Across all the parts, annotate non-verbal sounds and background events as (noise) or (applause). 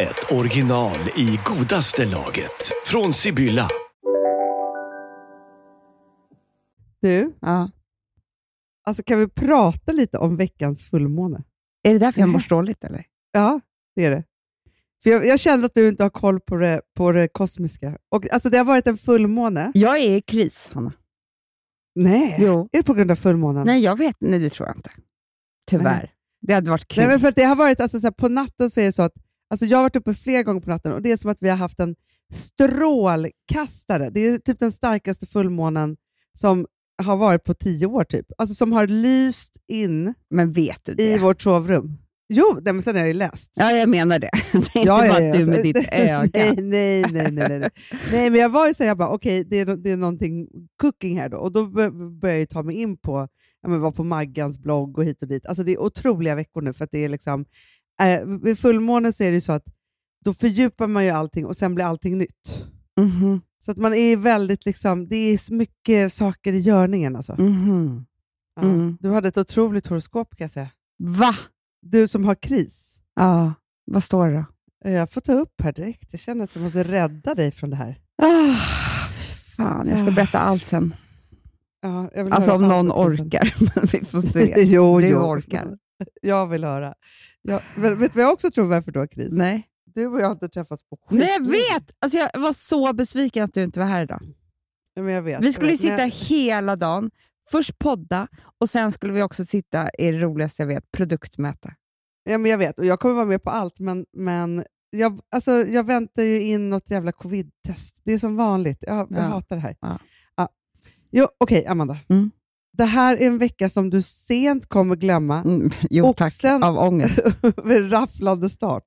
ett original i godaste laget. Från Sibylla. Du, Ja. alltså kan vi prata lite om veckans fullmåne? Är det därför jag mår (laughs) dåligt eller? Ja, det är det. För jag, jag känner att du inte har koll på det, på det kosmiska. Och, alltså, det har varit en fullmåne. Jag är i kris, Hanna. Nej, Jo. är det på grund av fullmånen? Nej, jag vet. Nej, det tror jag inte. Tyvärr. Det hade varit kul. Nej, men för att det har varit, alltså, så här, på natten så är det så att alltså, jag har varit uppe flera gånger på natten och det är som att vi har haft en strålkastare. Det är typ den starkaste fullmånen som har varit på tio år, typ. Alltså som har lyst in Men vet du det? i vårt sovrum. Jo, nej, men sen har jag ju läst. Ja, jag menar det. (laughs) Det är inte Ja, bara ja, ja, du med alltså, ditt (laughs) öga. Nej, nej, nej. nej, nej, nej. men jag var ju så jag bara, okej, det, är, det är någonting cooking här då. Och då bör- började jag ta mig in på, ja, men var på Maggans blogg och hit och dit. Alltså det är otroliga veckor nu för att det är liksom, eh, vid fullmåne så är det så att då fördjupar man ju allting och sen blir allting nytt. Mhm, Så att man är väldigt liksom, det är så mycket saker i görningen alltså. mhm. Ja. mm. Du hade ett otroligt horoskop kan jag säga. Va? Du som har kris. Ja, vad står det då? Eh, Jag får ta upp här direkt. Jag känner att jag måste rädda dig från det här. Ah, fan, jag ska Ah. berätta allt sen. Ja, Alltså om någon orkar. (laughs) Men vi får se. (laughs) jo, Du jo. orkar. Jag vill höra. Jag, men vet du vad jag också tror varför du har kris? Nej. Du och jag har inte träffats på skit. Nej, jag vet! Alltså, jag var så besviken att du inte var här idag. Ja, men jag vet. Vi skulle ju jag sitta Men hela dagen, först podda och sen skulle vi också sitta i det roligaste jag vet, produktmöte. Ja, men jag vet. Och jag kommer vara med på allt, men, men jag, alltså, jag väntar ju in något jävla covid-test. Det är som vanligt. Jag, jag Ja. hatar det här. Ja. Ja. Jo, Okej, Amanda. Mm. Det här är en vecka som du sent kommer glömma Mm, jo Och tack, sen- av ångest. (laughs) vid rafflande start.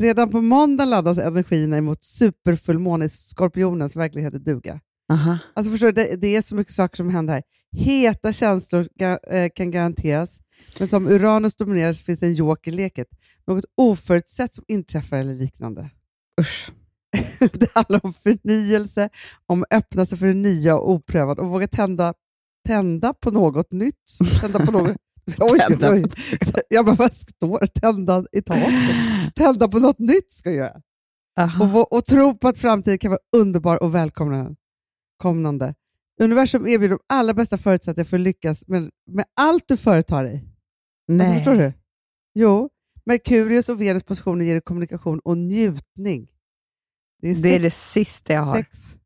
Redan på måndag laddas energierna emot superfullmåne i Skorpionens verklighet heter duga. Aha. Alltså förstår du, det, det är så mycket saker som händer här. Heta känslor ga- eh, kan garanteras, men som Uranus dominerar så finns en joker i leket. Något oförutsett som inträffar eller liknande. Usch. (laughs) det handlar om förnyelse, om att öppna sig för det nya och oprövat och våga tända, tända på något nytt. Tända på något... (laughs) Oj, oj. Jag bara, vad står tända i taket? Tända på något nytt ska jag göra. Och, och tro på att framtiden kan vara underbar och välkomnande. Universum erbjuder de allra bästa förutsättningar för att lyckas med, med allt du företar dig. Nej. Alltså, förstår du? Jo, Merkurius och Venus positioner ger dig kommunikation och njutning. Det är, Det är sex. det sista jag har. sex.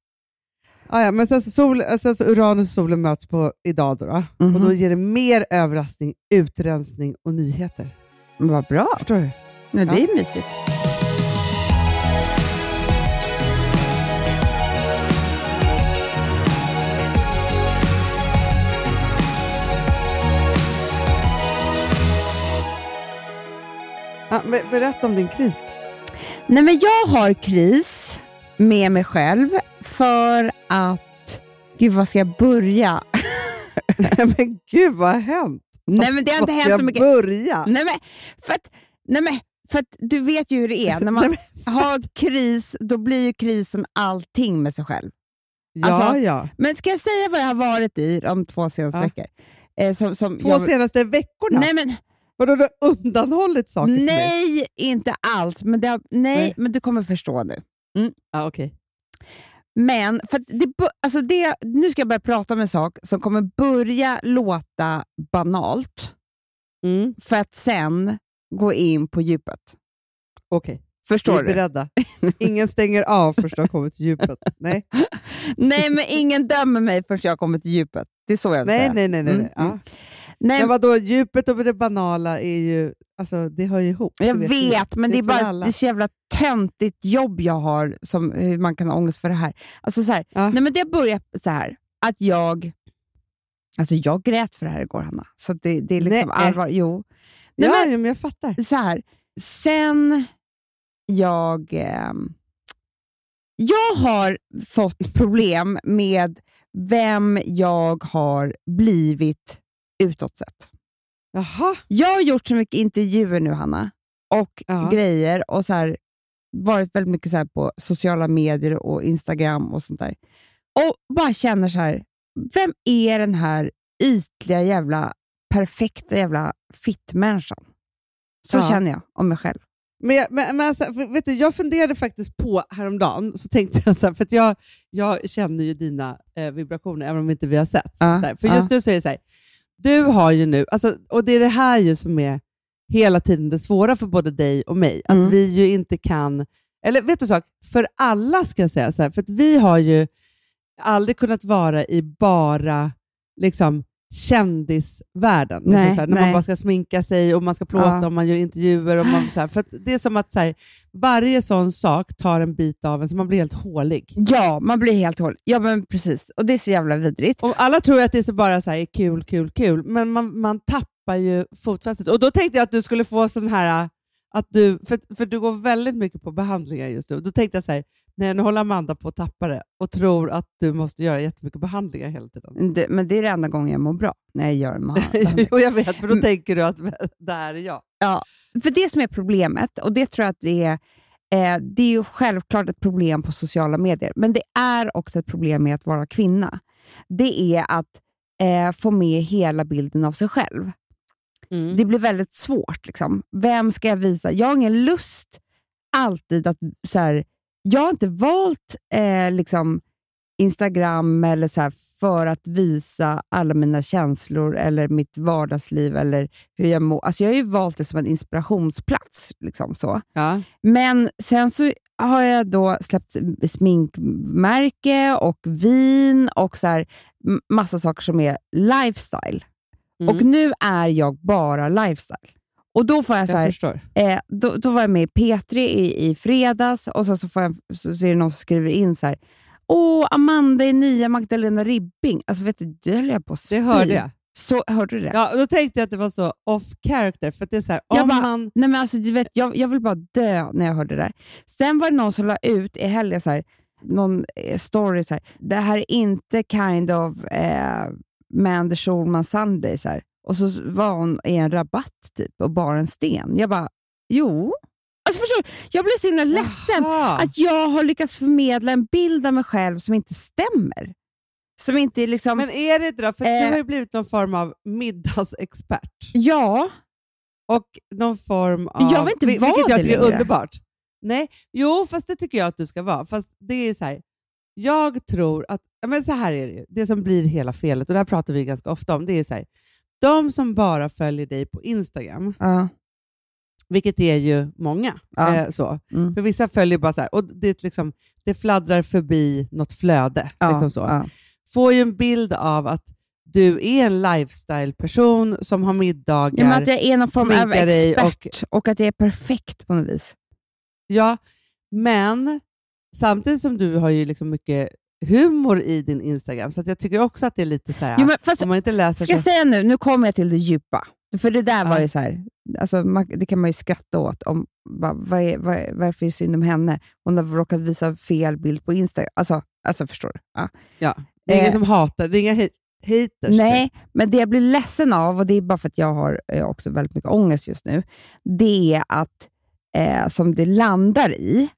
Ah, ja, men sen så, sol, sen så Uranus och solen möts på idag då, då. Mhm. och då ger det mer överraskning, utrensning och nyheter. Vad bra. Förstår du? Nej, det är mysigt. Ja, berätta om din kris. Nej, men jag har kris med mig själv för att... Gud, vad ska jag börja? (laughs) men gud, vad har hänt? Nej, men det har inte hänt jag mycket. börja? Nej, men för att, nej, men för att du vet ju hur det är. När man (laughs) Nej, har kris, då blir ju krisen allting med sig själv. Ja, Alltså, ja. Men ska jag säga vad jag har varit i de två senaste Ja. veckor? Eh, som, som Två jag, senaste veckorna? Nej, men, Vadå, du har undanhållit saker för mig? nej inte alls. Men, har, nej, Nej. men du kommer förstå nu. Ja, okej. Men för det, alltså det, nu ska jag börja prata om en sak som kommer börja låta banalt Mm, för att sen gå in på djupet. okej. Vi Förstår är du? beredda. Ingen stänger av du har kommit till djupet. Nej, (laughs) Nej, men ingen dömer mig förrän jag kommer till djupet. Det är så jag vill nej, säga. nej. nej, nej. Mm, Ja. Nej, Men vadå, djupet och det banala är ju, alltså det hör ju ihop. jag Det vet, vi. men det är vet väl bara alla. det är så jävla töntigt jobb jag har, som, hur man kan ha ångest för det här. Alltså så här Ja. nej, men det börjar så här, att jag... Alltså jag grät för det här igår, Hanna. Så det, det är liksom Nej. allvar. Jo. Nej, ja, men, ja, men jag fattar. så här, sen jag... ehm, jag har fått problem med vem jag har blivit utåt sett. Jaha. Jag har gjort så mycket intervjuer nu, Hanna, och Ja. grejer och så här, varit väldigt mycket så här på sociala medier och Instagram och sånt där. Och bara känner så här, vem är den här ytliga jävla perfekta jävla fittmänniskan? Så Ja. känner jag om mig själv. Men, jag, men, men alltså, vet du, jag funderade faktiskt på häromdagen, så tänkte jag så här, för jag, jag känner ju dina eh, vibrationer, även om inte vi har sett. Ja, så här, för ja. just nu så är det så här, du har ju nu, alltså, och det är det här ju som är hela tiden det svåra för både dig och mig, att Mm. vi ju inte kan, eller vet du sak, för alla ska jag säga, så här, för att vi har ju aldrig kunnat vara i bara liksom, kändisvärlden. Liksom Nej, så här, när man bara ska sminka sig och man ska plåta Ja. och man gör intervjuer. Och man, så här, för det är som att så här, varje sån sak tar en bit av en så man blir helt hålig. Ja, man blir helt håll. Ja, men precis. Och det är så jävla vidrigt. Och alla tror att det är så bara så här, kul, kul, kul, men man, man tappar ju fotfästet. Och då tänkte jag att du skulle få sån här, att du, för, för du går väldigt mycket på behandlingar just nu. Då tänkte jag så här, nej, nu håller Amanda på att tappa det och tror att du måste göra jättemycket behandlingar hela tiden. Det, men det är det enda gången jag mår bra, när jag gör en (laughs) jo, jag vet, för då Mm. tänker du att (laughs) där är jag. För det som är problemet, och det tror jag att det är, eh, det är ju självklart ett problem på sociala medier, men det är också ett problem med att vara kvinna. Det är att eh, få med hela bilden av sig själv. Mm. Det blir väldigt svårt. Liksom. Vem ska jag visa? Jag har ingen lust alltid att... Så här, jag har inte valt eh, liksom Instagram eller så här, för att visa alla mina känslor eller mitt vardagsliv eller hur jag mår. Alltså jag har ju valt det som en inspirationsplats. Liksom så. Ja. Men sen så har jag då släppt sminkmärke och vin och så här, massa saker som är lifestyle. Mm. Och nu är jag bara lifestyle. Och då får jag så jag här, förstår. eh, då, då var jag med i P3 i, i fredags och sen så, får jag, så, så är det någon som skriver in så här. Åh, Amanda är nya Magdalena Ribbing. Alltså vet du, det höll jag på att Det hörde jag. Så, hörde du det? Ja, då tänkte jag att det var så off character, för det är så här, Jag bara- man... Nej, men alltså, du vet, jag, jag vill bara dö när jag hörde det där. Sen var det någon som la ut i helgen så här, någon eh, story så här. Det här är inte kind of eh, Mander Schulman Sunday. Så här. Och så var hon i en rabatt typ och bar en sten. Jag bara, jo. Alltså förstår? Jag blev så himla ledsen Jaha. att jag har lyckats förmedla en bild av mig själv som inte stämmer. Som inte liksom... Men är det inte då? För att du Eh. har ju blivit någon form av middagsexpert. ja, Och någon form av... Jag vill inte vara Vilket jag det tycker är underbart. Nej, jo, fast det tycker jag att du ska vara. Fast det är så här, jag tror att... Men så här är det ju. Det som blir hela felet, och det här pratar vi ganska ofta om, det är så här, de som bara följer dig på Instagram, ja, vilket är ju många, Ja. eh, så. mm. för vissa följer bara så här, och det, är liksom, det fladdrar förbi något flöde. ja, liksom så. Får ju en bild av att du är en lifestyle-person som har middagar. Ja, men att jag är någon form av expert och... att jag är perfekt på något vis. Ja, men samtidigt som du har ju liksom mycket humor i din Instagram, så jag tycker också att det är lite så här, Jo, men fast, om man inte läser ska jag så... säga nu, nu kommer jag till det djupa. För det där var Ja. ju så här, alltså, man, det kan man ju skratta åt. Om, vad, vad är, vad, är- varför är det synd om henne? Hon har råkat visa fel bild på Instagram. Alltså, alltså förstår du? Ja. Ja, det är ingen Eh, som hatar, det är inga hate- haters. Nej, men det jag blir ledsen av, och det är bara för att jag har eh, också väldigt mycket ångest just nu, det är att, eh, som det landar i,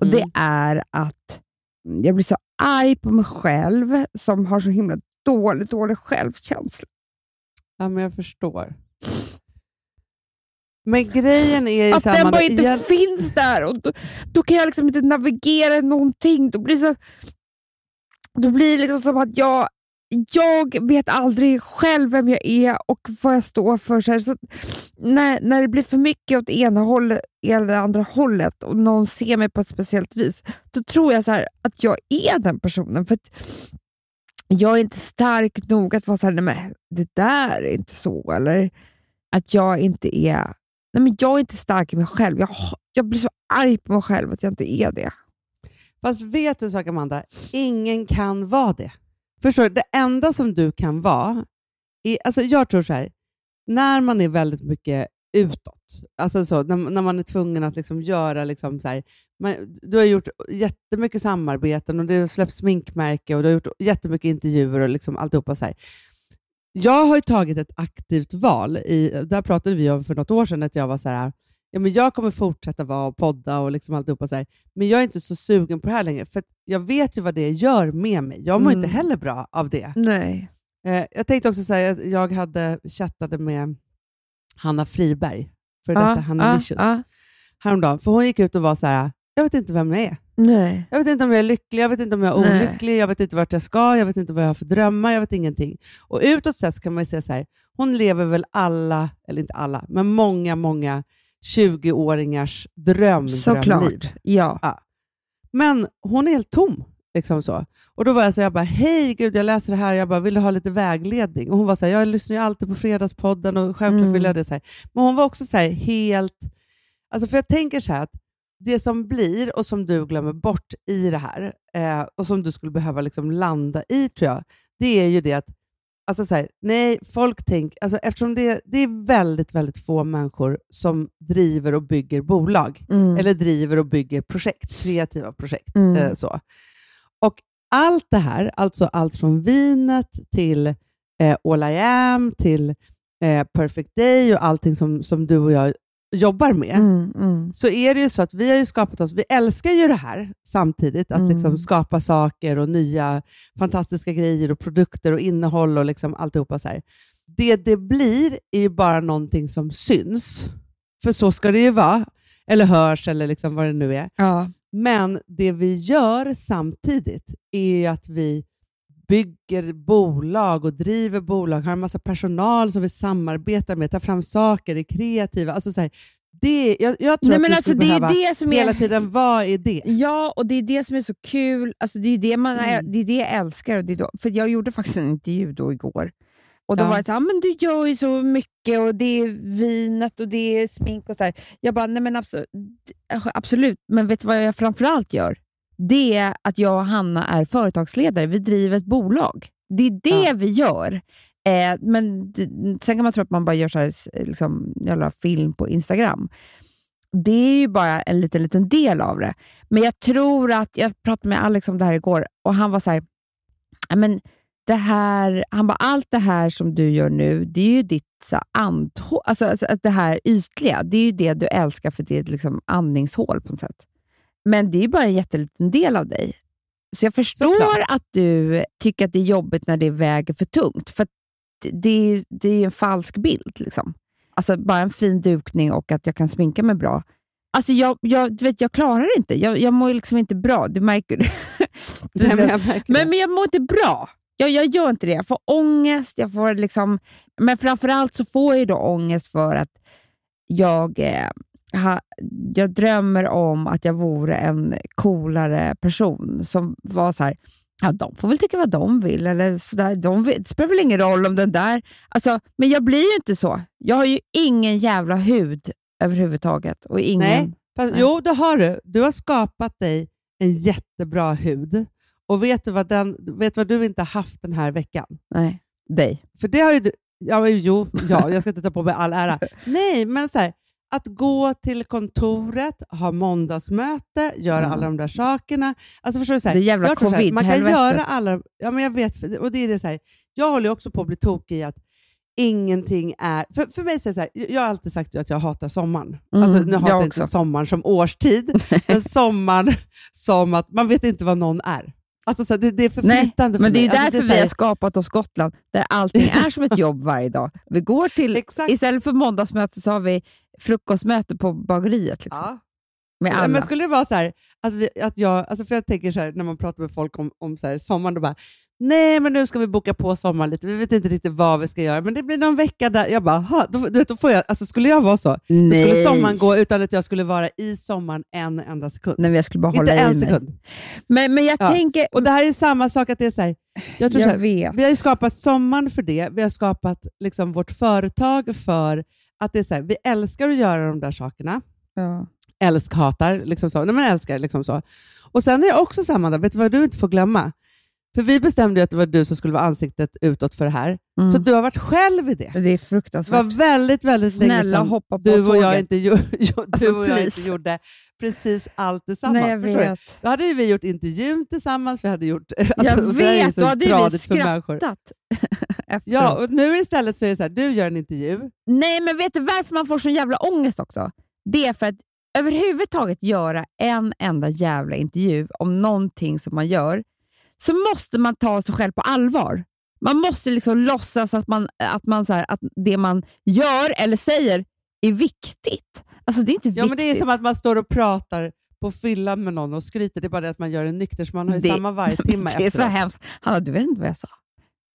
och det Mm. är att jag blir så arg på mig själv som har så himla dålig, dålig självkänsla. Ja, men jag förstår. Men grejen är ju Att den man- bara inte igen- finns där och då, då kan jag liksom inte navigera någonting. Då blir det, så, då blir det liksom som att jag, jag vet aldrig själv vem jag är och vad jag står för. Så så att när, när det blir för mycket åt ena hållet eller andra hållet och någon ser mig på ett speciellt vis, då tror jag så här, att jag är den personen. För att jag är inte stark nog att vara så här, nej men det där är inte så. Eller att jag inte är Nej, men jag är inte stark i mig själv. Jag, jag blir så arg på mig själv att jag inte är det. Fast vet du en sak Amanda? Ingen kan vara det. Förstår du? Det enda som du kan vara, är, alltså jag tror så här, när man är väldigt mycket utåt. Alltså så, när, när man är tvungen att liksom göra... Liksom så här, man, du har gjort jättemycket samarbeten och du har släppt sminkmärke och du har gjort jättemycket intervjuer och liksom alltihopa. Så här. Jag har ju tagit ett aktivt val. I, där pratade vi om för något år sedan att jag var så här, ja, men jag kommer fortsätta vara och podda och liksom alltihopa så här, men jag är inte så sugen på det här längre, för jag vet ju vad det gör med mig. Jag mår Mm. inte heller bra av det. Nej. Eh, jag tänkte också säga jag hade chattade med Hanna Friberg, för detta Hanna Licious, ja. häromdagen. För hon gick ut och var så här, jag vet inte vem jag är. Nej. Jag vet inte om jag är lycklig, jag vet inte om jag är Nej. olycklig, jag vet inte vart jag ska, jag vet inte vad jag har för drömmar, jag vet ingenting. Och utåt sett kan man ju säga så här, hon lever väl alla, eller inte alla, men många, många 20-åringars dröm, drömliv. Såklart. Ja. Men hon är helt tom. Liksom så. Och Då var jag så jag bara, hej gud, jag läser det här, jag bara, vill du ha lite vägledning? Och Hon var så här, jag lyssnar ju alltid på Fredagspodden och självklart Mm. vill jag det. Så här. Men hon var också så här, helt... Alltså för jag tänker så här att det som blir och som du glömmer bort i det här eh, och som du skulle behöva liksom landa i, tror jag, det är ju det att Alltså så här, nej, folk tänker, alltså eftersom det, det är väldigt, väldigt få människor som driver och bygger bolag, Mm. eller driver och bygger projekt, kreativa projekt. Mm. Eh, så. Och allt det här, alltså allt från vinet till eh, All I am, till eh, Perfect Day och allting som, som du och jag jobbar med, Mm, mm. så är det ju så att vi har ju skapat oss, vi älskar ju det här samtidigt, att Mm. liksom skapa saker och nya fantastiska grejer och produkter och innehåll och liksom alltihopa så här. Det det blir är ju bara någonting som syns, för så ska det ju vara, eller hörs eller liksom vad det nu är. Ja. Men det vi gör samtidigt är ju att vi bygger bolag och driver bolag, har en massa personal som vi samarbetar med, tar fram saker, är kreativa. Alltså så här, det, jag, jag tror Nej, att men vi alltså, det är det som hela är... tiden, vad är det? Ja, och det är det som är så kul. Alltså, det, är det, man är, Mm. det är det jag älskar. Och det är då, för Jag gjorde faktiskt en intervju då igår. Och Då Ja. var det så här, "Ah, men du gör ju så mycket och det är vinet och det är smink och så här. Jag bara, nej men absolut, absolut, men vet du vad jag framförallt gör? Det är att jag och Hanna är företagsledare. Vi driver ett bolag. Det är det Ja. vi gör. Eh, men det, Sen kan man tro att man bara gör så här, liksom, jävla film på Instagram. Det är ju bara en liten, liten del av det. Men jag tror att, jag pratade med Alex om det här igår och han var så här, "Ja, men det här, han bara, allt det här som du gör nu, det är ju ditt så andhål, alltså, alltså att det här ytliga, det är ju det du älskar för det är ett liksom andningshål på något sätt. Men det är ju bara en jätteliten del av dig. Så jag förstår Såklart. att du tycker att det är jobbigt när det väger för tungt, för det, är ju det är en falsk bild. Liksom. Alltså bara en fin dukning och att jag kan sminka mig bra. Alltså jag, jag, du vet, jag klarar det inte. Jag, jag mår liksom inte bra. Du märker det. (laughs) Nej, men, jag (laughs) märker Men, men jag mår inte bra. Jag, jag gör inte det. Jag får ångest. Jag får liksom, men framförallt så får jag då ångest för att jag, eh, ha, jag drömmer om att jag vore en coolare person som var så här, ja, de får väl tycka vad de vill. Eller så där. De vill, det spelar väl ingen roll om den där... Alltså, men jag blir ju inte så. Jag har ju ingen jävla hud överhuvudtaget. Och ingen, Nej, fast, Nej. Jo, det har du. Du har skapat dig en jättebra hud. Och vet du vad, den, vet du, vad du inte har haft den här veckan? nej, dig. För det har ju du... Ja, jo, ja, jag ska inte ta på mig all ära. (laughs) Nej, men så här, att gå till kontoret, ha måndagsmöte, göra Ja. alla de där sakerna. Alltså förstår du, så här, Det jävla här, Man kan göra alla... Ja, men jag vet. Och det är det så här, jag håller också på att bli tokig i att ingenting är... För, för mig så är det så här, jag har alltid sagt att jag hatar sommaren. Mm, alltså, nu hatar jag jag inte sommaren som årstid, (laughs) men sommaren som att man vet inte vad någon är. Alltså, så här, det, det är för Nej, flytande för Men det är mig. ju Alltså, därför är vi har skapat oss Gotland, där allting (laughs) är som ett jobb varje dag. Vi går till, Exakt. istället för måndagsmöte så har vi frukostmöte på bageriet. Liksom, Ja. Med Nej, alla. Men skulle det vara så här, att, vi, att jag, alltså för jag tänker så här, när man pratar med folk om, om så här, sommaren, då bara, nej men nu ska vi boka på sommaren lite, vi vet inte riktigt vad vi ska göra, men det blir någon vecka där, jag bara, då, du vet, då får jag, alltså skulle jag vara så, då skulle sommaren gå utan att jag skulle vara i sommaren en enda sekund. Nej, jag skulle bara hålla inte en i mig. sekund. Men, men jag Ja. tänker... Och det här är ju samma sak, att det är så här, jag tror så jag här, vet. vi har skapat sommaren för det, vi har skapat liksom vårt företag för att det är så här, vi älskar att göra de där sakerna, Ja. Älsk-hatar, liksom så. Nej, men älskar liksom så. Och sen är det också samma där, vet du vad du inte får glömma? För vi bestämde ju att det var du som skulle vara ansiktet utåt för det här. Mm. Så du har varit själv i det. Det är Det fruktansvärt. var väldigt, väldigt länge Snälla sedan hoppa på du och, jag inte, (laughs) jo, du Alltså, och jag inte gjorde precis allt tillsammans. Nej, jag Förstår du? vet. Då hade ju vi gjort intervjun tillsammans. Vi hade gjort, (laughs) jag alltså, det ju vet, då hade vi skrattat. (laughs) Ja, och nu istället så är det så här, du gör en intervju. Nej, men vet du varför man får sån jävla ångest också? Det är för att överhuvudtaget göra en enda jävla intervju om någonting som man gör, så måste man ta sig själv på allvar. Man måste liksom låtsas att, man, att, man, så här, att det man gör eller säger är viktigt. Alltså det är inte Ja, viktigt. men det är som att man står och pratar på fyllan med någon och skryter. Det är bara det att man gör en nykter, så man har ju Det- samma varje (laughs) timme Det är så hemskt. Hanna, du vet inte vad jag sa.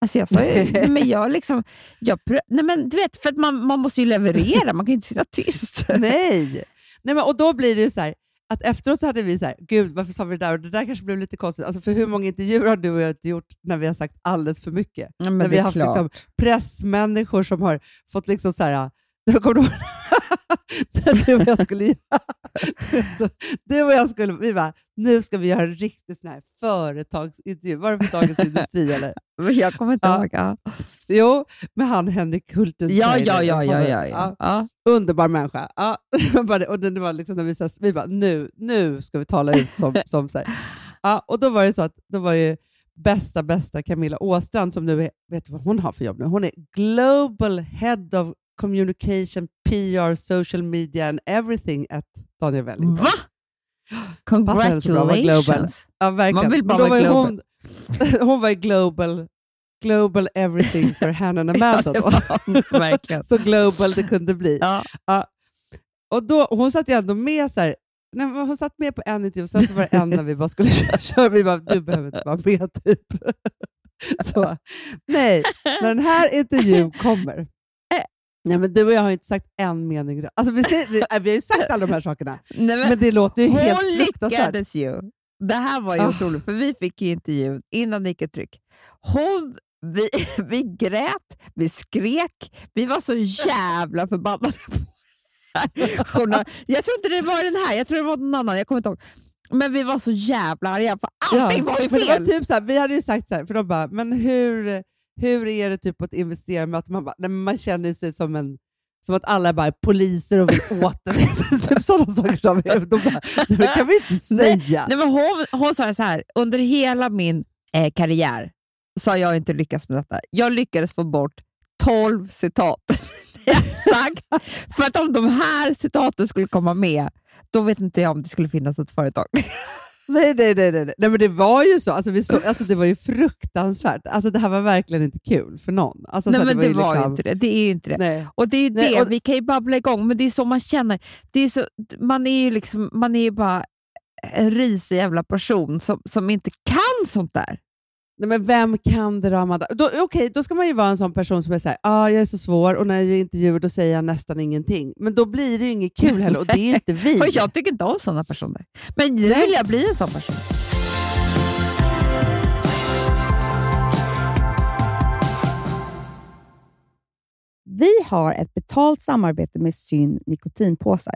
Alltså jag sa ju, (laughs) nej, men jag liksom, jag, nej men du vet, för att man, man måste ju leverera, man kan ju inte sitta tyst. Nej! Nej men, och då blir det ju så här, att efteråt så hade vi så här, gud varför sa vi det där? Och det där kanske blev lite konstigt. Alltså för hur många intervjuer har du och jag gjort när vi har sagt alldeles för mycket? Ja, när vi har haft liksom, pressmänniskor som har fått liksom så här, (laughs) jag kommer du ihåg när (laughs) du och jag skulle (laughs) så, du och jag skulle, vi bara, nu ska vi göra en riktig sån här företagsintervju. Var det för Dagens Industri (laughs) eller? Jag kommer inte Ja. ihåg. Ja. Jo, med han Henrik Hulten. Ja, ja, ja, ja, ja, ja. ja. Underbar människa. Ja. och det var liksom när vi, så vi bara, nu, nu ska vi tala ut som, som så här. Ja, och då var det så att då var ju bästa, bästa Camilla Åstrand som nu är, vet du vad hon har för jobb nu? Hon är Global Head of Communication, PR, Social Media and Everything at Daniel Wellington. Va? Congratulations! Ja, verkligen. Man vill bara vara global. Hon, (laughs) hon var ju global, global everything för (laughs) and Amanda. då. (laughs) verkligen. Så global det kunde bli. Ja. Och då, hon satt ju ändå med så här, nej, hon satt med på en intervju, sen så var det en när vi bara skulle köra. Vi bara, du behöver inte vara med typ. Så, nej, när den här intervjun kommer. Nej, men du och jag har ju inte sagt en mening. Alltså, vi, säger, vi, vi har ju sagt alla de här sakerna, Nej, men, men det låter ju helt hon fruktansvärt. lyckades ju. Det här var ju Ah. otroligt, för vi fick ju intervjun innan det gick ett tryck. Hon, vi, (laughs) vi grät, vi skrek, vi var så jävla förbannade på Journal- Jag tror inte det var den här, jag tror det var någon annan, jag kommer inte ihåg. Men vi var så jävla arga, för allting var ju fel. typ så här, vi hade ju sagt så här, för de bara, men hur, hur är det typ att investera med att man, bara, nej, man känner sig som en som att alla bara är poliser och vill (laughs) åt en. (laughs) typ sådana saker. Som, de bara, det kan vi inte (laughs) säga. Nej, men hon, hon sa det så här, under hela min eh, karriär så har jag inte lyckats med detta. Jag lyckades få bort 12 citat. sagt. För att om de här citaten skulle komma med, då vet inte jag om det skulle finnas ett företag. Nej, nej, nej, nej, nej. men det var ju så. Alltså, vi så alltså, det var ju fruktansvärt. Alltså, det här var verkligen inte kul för någon. Alltså, Nej, så att men det ju var ju liksom- inte det. Det är ju inte det. Nej. Och det är ju Nej, det, och- vi kan ju babbla igång, men det är så man känner. Det är så, man är ju liksom, man är ju bara en risig jävla person som, som inte kan sånt där. Nej, men vem kan det då, Amanda? Då, Okej, då ska man ju vara en sån person som är såhär, ah, jag är så svår och när jag gör intervjuer då säger jag nästan ingenting. Men då blir det ju inget kul heller och det är inte vi. (laughs) Och jag tycker inte om sådana personer. Men nu vill jag bli en sån person. Vi har ett betalt samarbete med Syn nikotinpåsar.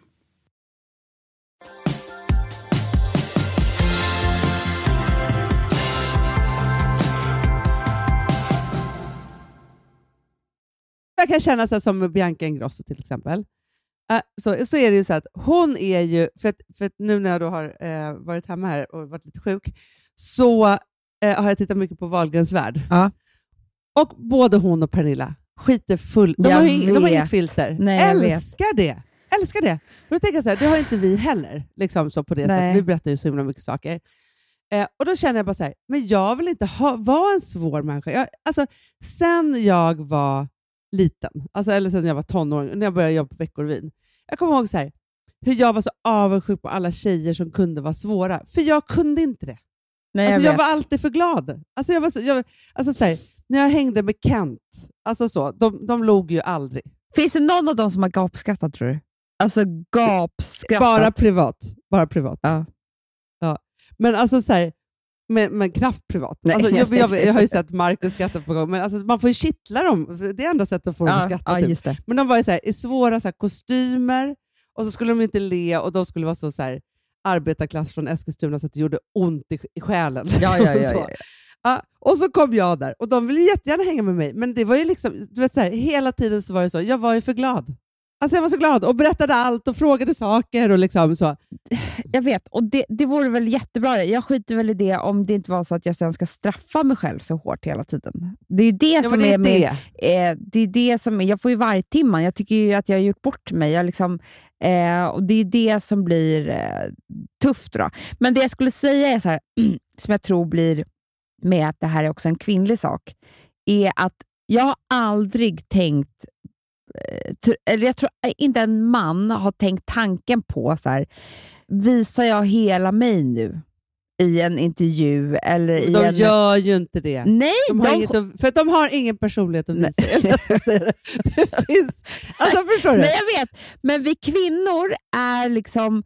Jag kan känna så som Bianca Ingrosso till exempel. Eh, så, så är det ju så att hon är ju, för att, för att nu när jag då har eh, varit hemma här och varit lite sjuk, så eh, har jag tittat mycket på Wahlgrens värld. Ja. Och både hon och Pernilla skiter full. De Jag har, ing- de har inget filter. Nej. Älskar det! Älskar det! Och då tänker jag så här, det har inte vi heller. Liksom så på det Nej. sättet. Vi berättar ju så himla mycket saker. Eh, och då känner jag bara så här, men jag vill inte ha, vara en svår människa. Jag, alltså, sen jag var liten, alltså, eller sen jag var tonåring, när jag började jobba på Veckorevyn. Jag kommer ihåg så här, hur jag var så avundsjuk på alla tjejer som kunde vara svåra. För jag kunde inte det. Nej, Alltså, jag jag, var alltid för glad. Alltså, jag var så, jag, alltså, så här, när jag hängde med Kent, alltså, så, de, de log ju aldrig. Finns det någon av dem som har gapskrattat tror du? Alltså gapskrattat. Bara privat. Bara privat. Ja. Ja. Men alltså så här, men, men knappt privat. Nej, Alltså, jag, jag jag, har ju (laughs) sett Marcus skratta på gång, men alltså, man får ju kittla dem. Det är enda sättet att få dem att skratta. ja, typ. Men de var ju så här, i svåra så här, kostymer, och så skulle de inte le, och de skulle vara så, så här, arbetarklass från Eskilstuna så att det gjorde ont i, i själen. Ja, ja, ja, (laughs) Så. ja. Och så kom jag där, och de ville jättegärna hänga med mig, men det var ju liksom, du vet, så hela tiden så var det så, jag var ju för glad. Alltså jag var så glad och berättade allt och frågade saker. och liksom så. Jag vet, och det, det vore väl jättebra. Jag skiter väl i det om det inte var så att jag sen ska straffa mig själv så hårt hela tiden. Det är ju det Ja, som det är, är med, eh, det är det som Jag får ju vargtimman. Jag tycker ju att jag har gjort bort mig. Jag liksom, eh, och Det är det som blir eh, tufft. Då. Men det jag skulle säga är så här, (clears throat) som jag tror blir med att det här är också en kvinnlig sak, är att jag har aldrig tänkt, eller jag tror inte en man har tänkt tanken på så här, visar jag hela mig nu i en intervju eller i De en... gör ju inte det. Nej, De har de- inget för de har ingen personlighet att visa. (laughs) Det. det finns, alltså förstår du? Nej, jag vet. Men vi kvinnor är liksom...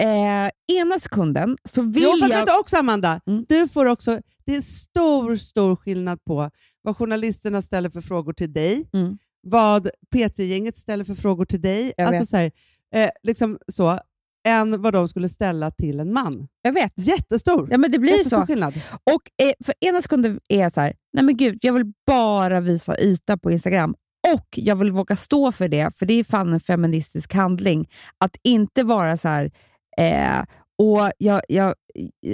Eh, ena sekunden så vill jo, jag... du också Amanda, Mm. du får också, det är stor, stor skillnad på vad journalisterna ställer för frågor till dig, Mm. Vad P3-gänget ställer för frågor till dig, Jag alltså vet. så, här, eh, liksom så, än vad de skulle ställa till en man. Jag vet. Jättestor, Ja, men det blir Jättestor så. skillnad. Och eh, för ena sekunden är jag så här, nej men gud, jag vill bara visa yta på Instagram. Och jag vill våga stå för det, för det är fan en feministisk handling. Att inte vara så här, eh, och jag, jag,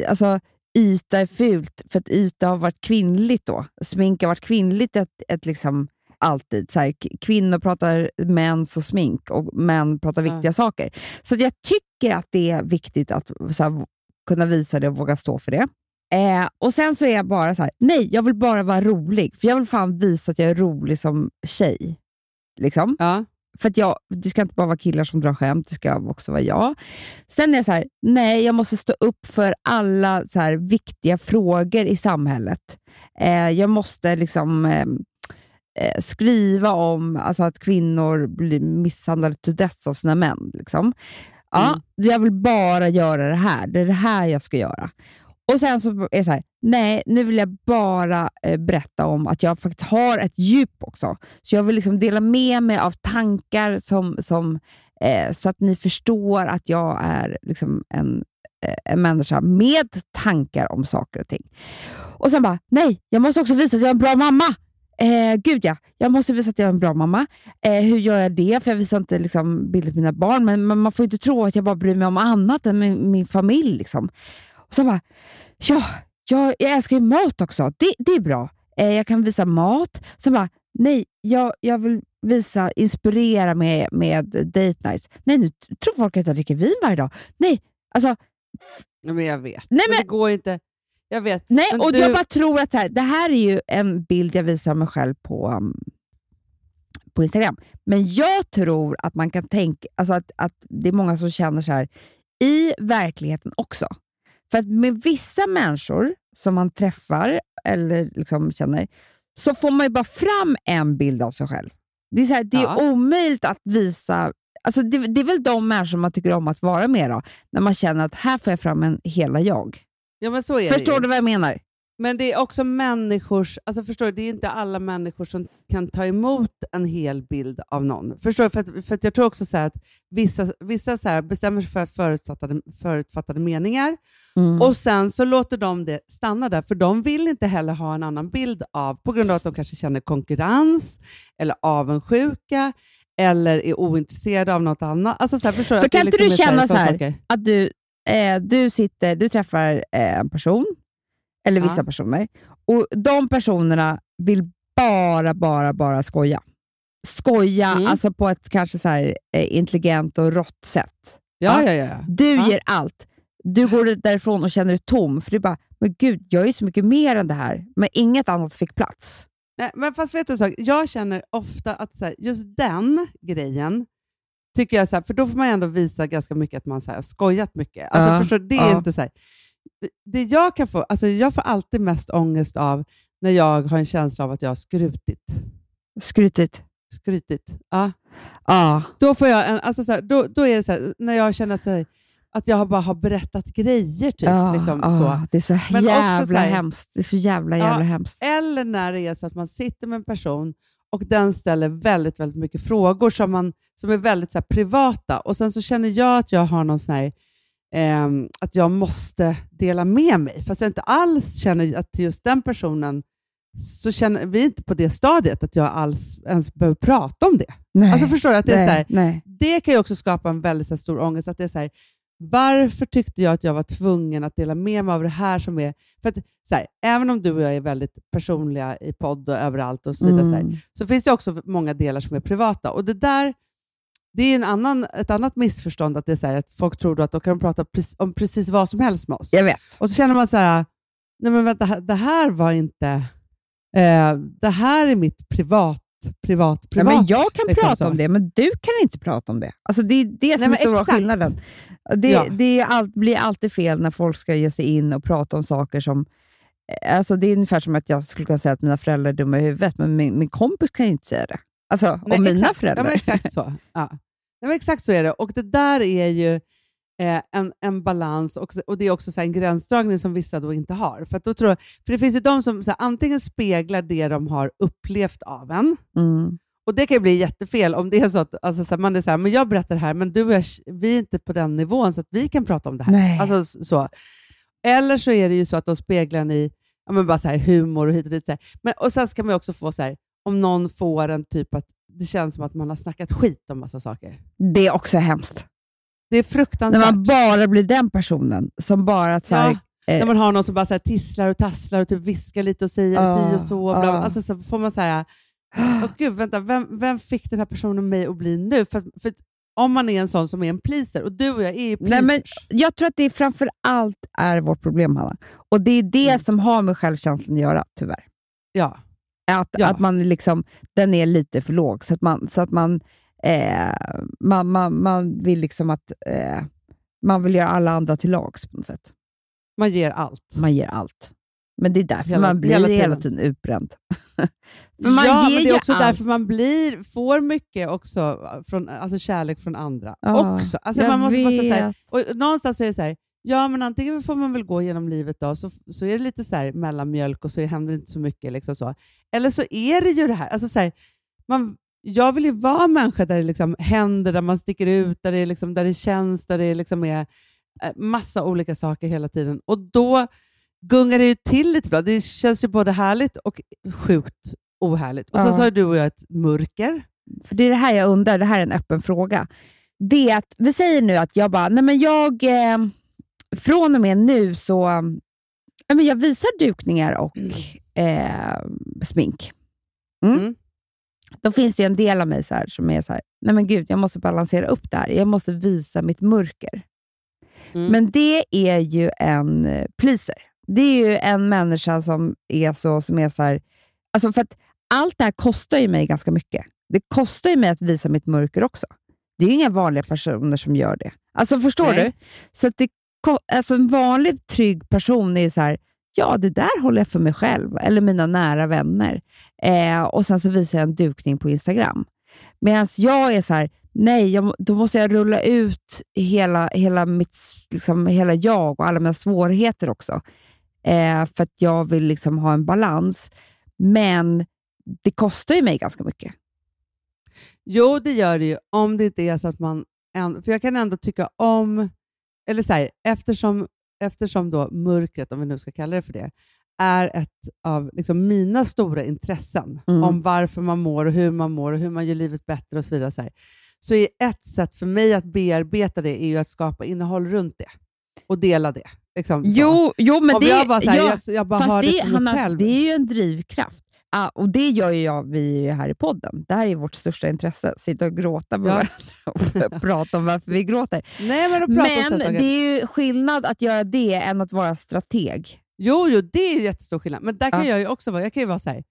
alltså, yta är fult, för att yta har varit kvinnligt då. Smink har varit kvinnligt ett, ett liksom, alltid. Så här, kvinnor pratar mens och smink och män pratar viktiga saker. Så jag tycker att det är viktigt att här, kunna visa det och våga stå för det. Eh, och Sen så är jag bara så här, nej, jag vill bara vara rolig. För jag vill fan visa att jag är rolig som tjej. Liksom. Ja. För att jag, det ska inte bara vara killar som drar skämt, det ska också vara jag. Sen är jag så här, nej, jag måste stå upp för alla så här viktiga frågor i samhället. Eh, jag måste liksom eh, eh, skriva om alltså att kvinnor blir misshandlade till döds av sina män. Liksom. Ja, Mm. Jag vill bara göra det här. Det är det här jag ska göra. Och sen så är det så här, nej, nu vill jag bara eh, berätta om att jag faktiskt har ett djup också. Så jag vill liksom dela med mig av tankar som, som, eh, så att ni förstår att jag är liksom en, eh, en människa med tankar om saker och ting. Och sen bara, nej, jag måste också visa att jag är en bra mamma. Eh, gud ja, jag måste visa att jag är en bra mamma. Eh, hur gör jag det? För jag visar inte liksom, bilder på mina barn, men, men man får inte tro att jag bara bryr mig om annat än min, min familj. Liksom. Och sen bara, ja, jag, jag älskar ju mat också. Det, det är bra. Eh, jag kan visa mat. Sen bara, nej, jag, jag vill visa, inspirera med, med date nights. Nej, nu tror folk att jag dricker vin varje dag. Nej, alltså, men jag vet. Nej, men, men- det går inte. Jag vet. nej. Men och du- jag bara tror att så här, det här är ju en bild jag visar mig själv på, um, på Instagram. Men jag tror att man kan tänka, alltså att, att det är många som känner så här i verkligheten också. För att med vissa människor som man träffar eller liksom känner, så får man ju bara fram en bild av sig själv. Det är, så här, det är Ja. omöjligt att visa... Alltså det, det är väl de människor man tycker om att vara med då, när man känner att här får jag fram en hela jag. Ja, men så är det Förstår ju. du vad jag menar? Men det är också människors, alltså förstår du, det är inte alla människor som kan ta emot en hel bild av någon. Förstår du? För att, för att jag tror också så att vissa, vissa så bestämmer sig för att förutfattade, förutfattade meningar Mm. och sen så låter de det stanna där, för de vill inte heller ha en annan bild av, på grund av att de kanske känner konkurrens, eller avundsjuka, eller är ointresserade av något annat. Alltså så här, förstår du? För Att det kan inte liksom du känna så här, att du, eh, du, sitter, du träffar eh, en person, eller vissa Ja. personer, och de personerna vill bara, bara, bara skoja. Skoja Mm. alltså på ett kanske så här, eh, intelligent och rått sätt. Ja, ja, ja. ja. Du Ja. ger allt. Du går därifrån och känner dig tom, för du bara, men gud, jag är så mycket mer än det här, men inget annat fick plats. Nej, men fast vet du en sak? Jag känner ofta att så här, just den grejen, tycker jag, så här, för då får man ändå visa ganska mycket att man så här, har skojat mycket. Alltså, Ja, förstår, det är ja. inte så här, det jag, kan få, alltså jag får alltid mest ångest av när jag har en känsla av att jag har skrutit. Skrytigt. skrytit. Ja. Ja. Då, får jag en, alltså så här, då, då är det så här, när jag känner att, här, att jag bara har berättat grejer. Typ, ja, liksom, ja, så. Det är så Men jävla så här- hemskt. Det är så jävla, Ja. jävla hemskt. Eller när det är så att man sitter med en person och den ställer väldigt, väldigt mycket frågor som, man, som är väldigt så här, privata. Och sen så känner jag att jag har någon sån här, ehm, att jag måste dela med mig. Fast jag inte alls känner att till just den personen så känner vi inte på det stadiet att jag alls ens behöver prata om det. Nej. Alltså förstår du? Att det, är nej, så här, det kan ju också skapa en väldigt så här, stor ångest. Att det är så här, varför tyckte jag att jag var tvungen att dela med mig av det här som är... För att, så här, även om du och jag är väldigt personliga i podd och överallt och så vidare, så, här, Mm. så finns det också många delar som är privata. Och det där det är en annan, ett annat missförstånd, att, det är så här, att folk tror att de kan prata om precis vad som helst med oss. Jag vet. Och så känner man så här, nej men vänta, det här var inte, eh, det här är mitt privat, privat, privat. men jag kan liksom prata så. om det, men du kan inte prata om det. Alltså, det är det som Nej, är stora exakt. skillnaden. Det, Ja. det är allt, blir alltid fel när folk ska ge sig in och prata om saker som... Alltså, det är ungefär som att jag skulle kunna säga att mina föräldrar är dumma i huvudet, men min, min kompis kan ju inte säga det. Alltså, Nej, om mina exakt. föräldrar. Ja, men exakt så. Ja. Men exakt så är det. Och det där är ju eh, en, en balans och, och det är också så en gränsdragning som vissa då inte har. För, då tror jag, för det finns ju de som så här, antingen speglar det de har upplevt av en, Mm. och det kan ju bli jättefel om det är så att alltså, så här, man är så här, men jag berättar det här, men du och jag, vi är inte på den nivån så att vi kan prata om det här. Nej. Alltså, så. Eller så är det ju så att de speglar en i ja, men bara så här, humor och hit och dit. Så här. Men, och sen ska man ju också få så här, om någon får en typ att det känns som att man har snackat skit om massa saker. Det är också hemskt. Det är När fruktansvärt. man bara blir den personen som bara... att Så här, Ja, eh, när man har någon som bara så här, tisslar och tasslar och typ viskar lite och säger Ja, si och så. Bla, bla. ja. Alltså, så får man säga, Åh gud, vänta, vem, vem fick den här personen mig att bli nu? För, för om man är en sån som är en pleaser, och du och jag är ju pleasers. Nej, men jag tror att det framför allt är vårt problem, Hanna. Och det är det Mm. som har med självkänslan att göra, tyvärr. ja. Att, Ja. att man liksom, den är lite för låg, så att man, så att man, eh, man, man, man vill liksom att eh, man vill göra alla andra till lags på något sätt. Man ger allt. Man ger allt. Men det är därför Hela- man blir hela hela tiden. tiden, utbränd. (laughs) för man ja, ger men det är också allt. därför man blir, får mycket också från, alltså kärlek från andra. Ja, också. Alltså man måste bara säga och någonstans är det så här, ja men antingen får man väl gå genom livet då, så, så är det lite så här mellanmjölk och så händer det inte så mycket. Liksom så. Eller så är det ju det här, alltså så här man, jag vill ju vara en människa där det liksom händer, där man sticker ut, där det, liksom, där det känns, där det liksom är eh, massa olika saker hela tiden. Och då gungar det ju till lite bra. Det känns ju både härligt och sjukt ohärligt. Och Ja. så har du och jag ett mörker. För det är det här jag undrar, det här är en öppen fråga. Det att, vi säger nu att jag bara, nej men jag, eh, från och med nu så, ja, men jag visar dukningar och eh, smink. Mm. Mm. Då finns det ju en del av mig så här, som är så här, nej men gud, jag måste balansera upp det här. Jag måste visa mitt mörker. Mm. Men det är ju en eh, pleaser. Det är ju en människa som är så, som är så här, alltså för att allt det här kostar ju mig ganska mycket. Det kostar ju mig att visa mitt mörker också. Det är ju inga vanliga personer som gör det. Alltså Förstår Nej. du? Så att det, alltså en vanlig trygg person är ju så här, ja det där håller jag för mig själv eller mina nära vänner. Eh, och sen så visar jag en dukning på Instagram. Medan jag är så här, nej, jag, då måste jag rulla ut hela, hela, mitt, liksom, hela jag och alla mina svårigheter också. Eh, för att jag vill liksom ha en balans. Men det kostar ju mig ganska mycket. Jo, det gör det ju. Om det inte är så att man... För jag kan ändå tycka om... Eller så här, eftersom, eftersom då mörkret, om vi nu ska kalla det för det, är ett av liksom mina stora intressen Mm. om varför man mår och hur man mår och hur man gör livet bättre och så vidare. Så, här, så är ett sätt för mig att bearbeta det är ju att skapa innehåll runt det och dela det. Liksom, så. Jo, jo men Om det, jag bara, så här, ja, jag, jag bara har det, det, Hanna, själv. det är ju en drivkraft. Ah, och det gör ju jag, vi är ju här i podden. Det här är vårt största intresse. Sitta och gråta med Ja. varandra och (laughs) prata om varför vi gråter. Nej, men, Men saker. det är ju skillnad att göra det än att vara strateg. Jo, jo, det är jättestor skillnad. Men där kan Ja. jag ju också vara, jag kan ju vara så här,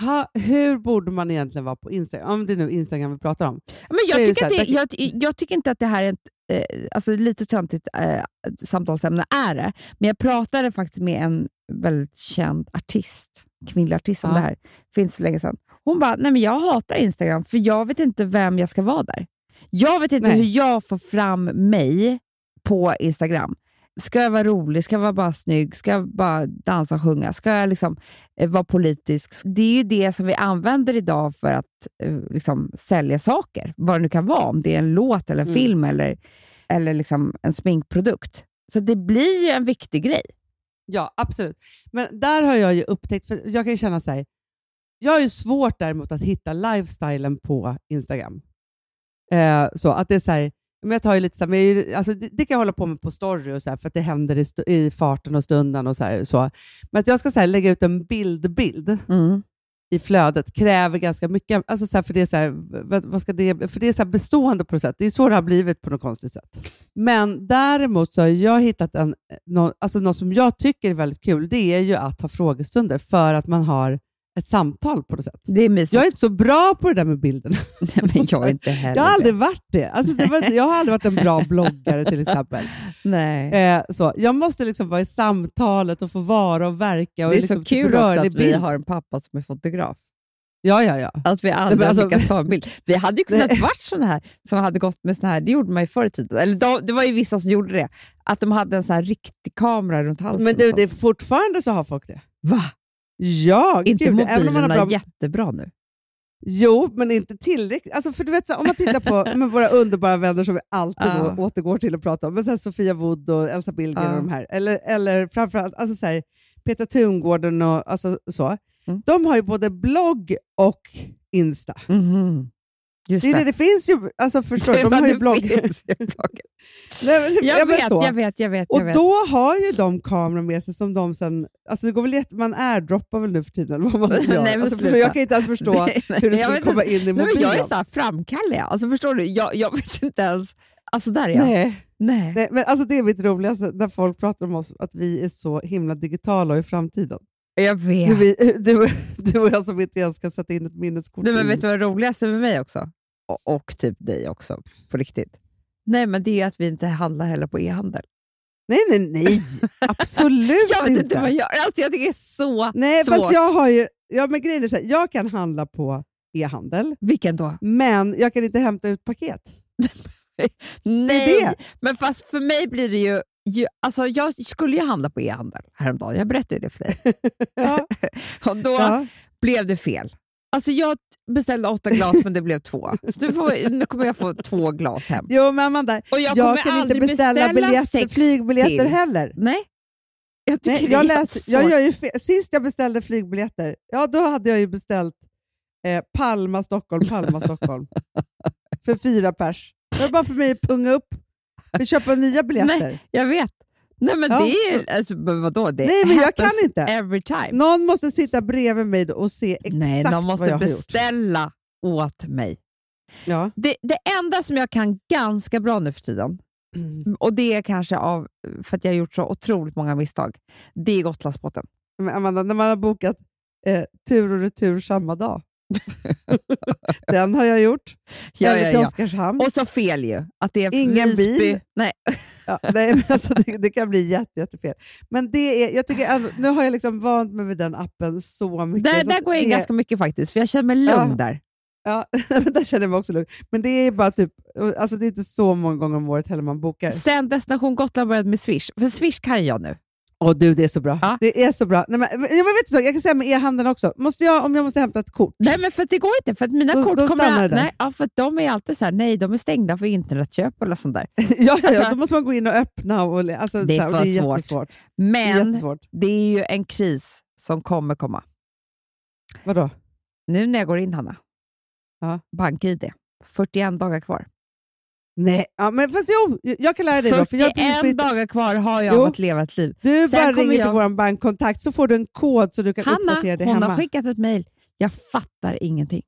ha, hur borde man egentligen vara på Instagram? Om det är nu Instagram vi pratar om. Men jag, tycker det, jag, jag tycker inte att det här är ett eh, alltså lite töntigt eh, samtalsämne, är det. Men jag pratade faktiskt med en väldigt känd artist, kvinnlig artist om Ja. det här, för inte så länge sedan. Hon bara, nej men jag hatar Instagram för jag vet inte vem jag ska vara där. Jag vet inte Nej. hur jag får fram mig på Instagram. Ska jag vara rolig? Ska jag vara bara snygg? Ska jag bara dansa och sjunga? Ska jag liksom, eh, vara politisk? Det är ju det som vi använder idag för att eh, liksom, sälja saker. Vad det nu kan vara. Om det är en låt, eller en Mm. film eller, eller liksom en sminkprodukt. Så det blir ju en viktig grej. Ja, absolut. Men där har jag ju upptäckt, för jag kan ju känna så här, jag har ju svårt däremot att hitta lifestylen på Instagram. Eh, så att det är så här, men jag tar ju lite så här, men jag, alltså, det, det kan jag hålla på med på story och så här, för att det händer i, i farten och stunden och så, här, så. Men att jag ska så här, lägga ut en bildbild mm i flödet kräver ganska mycket. Alltså så här, för det är, så här, vad, vad ska det, för det är så här bestående på något sätt. Det är så det har blivit på något konstigt sätt. Men däremot så har jag hittat en, eh, någon, alltså något som jag tycker är väldigt kul. Det är ju att ha frågestunder för att man har ett samtal på något sätt. Det är mysigt. Jag är inte så bra på det där med bilderna. (laughs) men jag är inte heller Jag har aldrig varit det. Alltså, det var, jag har aldrig varit en bra bloggare till exempel. (laughs) Nej. Eh, så. Jag måste liksom vara i samtalet och få vara och verka. Och Det är liksom så kul typ också att vi bild. har en pappa som är fotograf. Ja, ja, ja. Att vi aldrig alltså- lyckats ta en bild. Vi hade ju (laughs) kunnat Nej. varit sådana här som hade gått med såna här, det gjorde man ju förr i tiden. Eller då, det var ju vissa som gjorde det, att de hade en sån här riktig kamera runt halsen. Men du, det är fortfarande så har folk det. Va? Ja, inte gud, om man mobilerna har bra... jättebra nu? Jo, men inte tillräckligt. Alltså, för du vet, så här, om man tittar på (laughs) med våra underbara vänner som vi alltid Ja. då återgår till att prata om, men här, Sofia Wood och Elsa Billgren Ja. och de här, eller, eller framförallt alltså, så här, Petra Tungården och alltså, så. Mm. De har ju både blogg och Insta. Mhm. Just Det, det, det finns ju, alltså förstår du, de har ju det blogg. finns i bloggen. Nej, men, ja, Jag men vet, jag vet, jag vet. Och Jag vet. då har ju de kameror med sig som de sen... Alltså det går väl jätte, man airdroppar väl nu för tiden, eller (laughs) vad man (laughs) Nej, gör. men alltså, för jag kan inte ens förstå (laughs) Nej, nej, hur det jag skulle komma inte. in i Nej, mobilen. men jag är så här framkallig. Alltså, förstår du? Jag, jag vet inte ens... Alltså där är jag. Nej, Nej. nej, men alltså det är mitt roligaste, när folk pratar om oss, att vi är så himla digitala i framtiden. Jag vet. vi, (laughs) du, du och jag som inte ens ska sätta in ett minneskort. Nej, men vet du vad det roligaste med mig också? Och, och typ dig också, på riktigt. Nej, men det är ju att vi inte handlar heller på e-handel. Nej, nej, nej. Absolut (laughs) Jag vet inte. vad jag. Alltså, jag tycker det är så nej, svårt. fast jag har ju... Ja, men grejen är så här, jag kan handla på e-handel, Vilken då? men jag kan inte hämta ut paket. (laughs) Nej, det. men fast för mig blir det ju... ju alltså jag skulle ju handla på e-handel häromdagen. Jag berättade det för dig. (laughs) Ja, Och då ja. blev det fel. Alltså jag beställde åtta glas, men det blev två. Så nu, får, nu kommer jag få två glas hem. Jo, men Amanda, Och jag, jag, kan inte beställa, biljetter, flygbiljetter till. heller. Nej. Jag, Nej, jag, läser, jag gör ju fel. Sist jag beställde flygbiljetter, ja, då hade jag ju beställt eh, Palma, Stockholm, Palma, Stockholm. (laughs) för fyra pers. Det var bara för mig att punga upp och köpa nya biljetter. Jag vet. Nej, men Ja. det är. Alltså, vadå? Det Nej, men jag kan inte. Every time. Någon måste sitta bredvid mig och se exakt Nej, någon vad måste jag har gjort. beställa åt mig. Ja. Det, det enda som jag kan ganska bra nu för tiden, och det är kanske av, för att jag har gjort så otroligt många misstag, det är Gotlandsbåten. Men Amanda, när man har bokat eh, tur och retur samma dag. (laughs) Den har jag gjort. Ja, Eller ja, till ja. Oskarshamn. Och så fel ju. Att det är Ingen Visby. bil. Nej. Ja, nej, men alltså, det, det kan bli jätte, jättefel. Men det är, jag tycker ändå, nu har jag liksom vant mig vid den appen så mycket. Där, så där går jag in ganska mycket faktiskt, för jag känner mig lugn Ja. där. Ja, (laughs) men där känner jag mig också lugn. Men det är bara typ, alltså det är inte så många gånger om året heller man bokar. Sen Destination Gotland började med Swish, för Swish kan jag nu. Åh du, det är så bra. Ja. Det är så bra. Nej, men, jag, men vet så, jag kan säga med e-handeln också. Måste jag, om jag måste hämta ett kort? Nej, men för det går inte. För att mina Då- kort då kommer... där. nej, ja, för de är alltid så här, nej, de är stängda för internetköp eller sånt där. (laughs) ja, ja, ja, Alltså- då måste man gå in och öppna. Och, alltså, Det är här, för det är svårt. jättesvårt. Det är Men jättesvårt. det är ju en kris som kommer komma. Vadå? Nu när jag går in, Hanna. Ja. BankID. 41 dagar kvar. Nej, ja, men fast jo, jag kan lära dig då. För jag precis 41 dagar kvar har jag Jo. att leva ett liv. Du Sen bara ringer jag- till vår bankkontakt så får du en kod så du kan Hanna, uppdatera dig hon hemma. har skickat ett mejl. Jag fattar ingenting.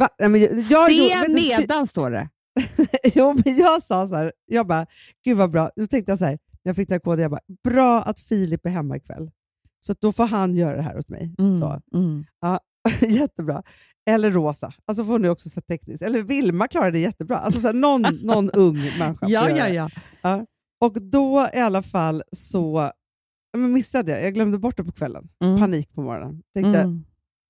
Va? Nej, men jag, jag, Se vet du, nedan, står det. (laughs) jo, men jag sa så här, jag bara, gud vad bra. Då tänkte jag så här, när jag fick den här koden, jag bara, bra att Filip är hemma ikväll. Så då får han göra det här åt mig. Så. Mm. (laughs) Jättebra. Eller Rosa. Alltså får ni också så tekniskt. Eller Vilma klarar det jättebra. Alltså så här, någon, någon (laughs) ung människa Ja, ja, det. ja. Och då i alla fall så ja, men missade jag. Jag glömde bort det på kvällen. Mm. Panik på morgonen. Tänkte, Mm.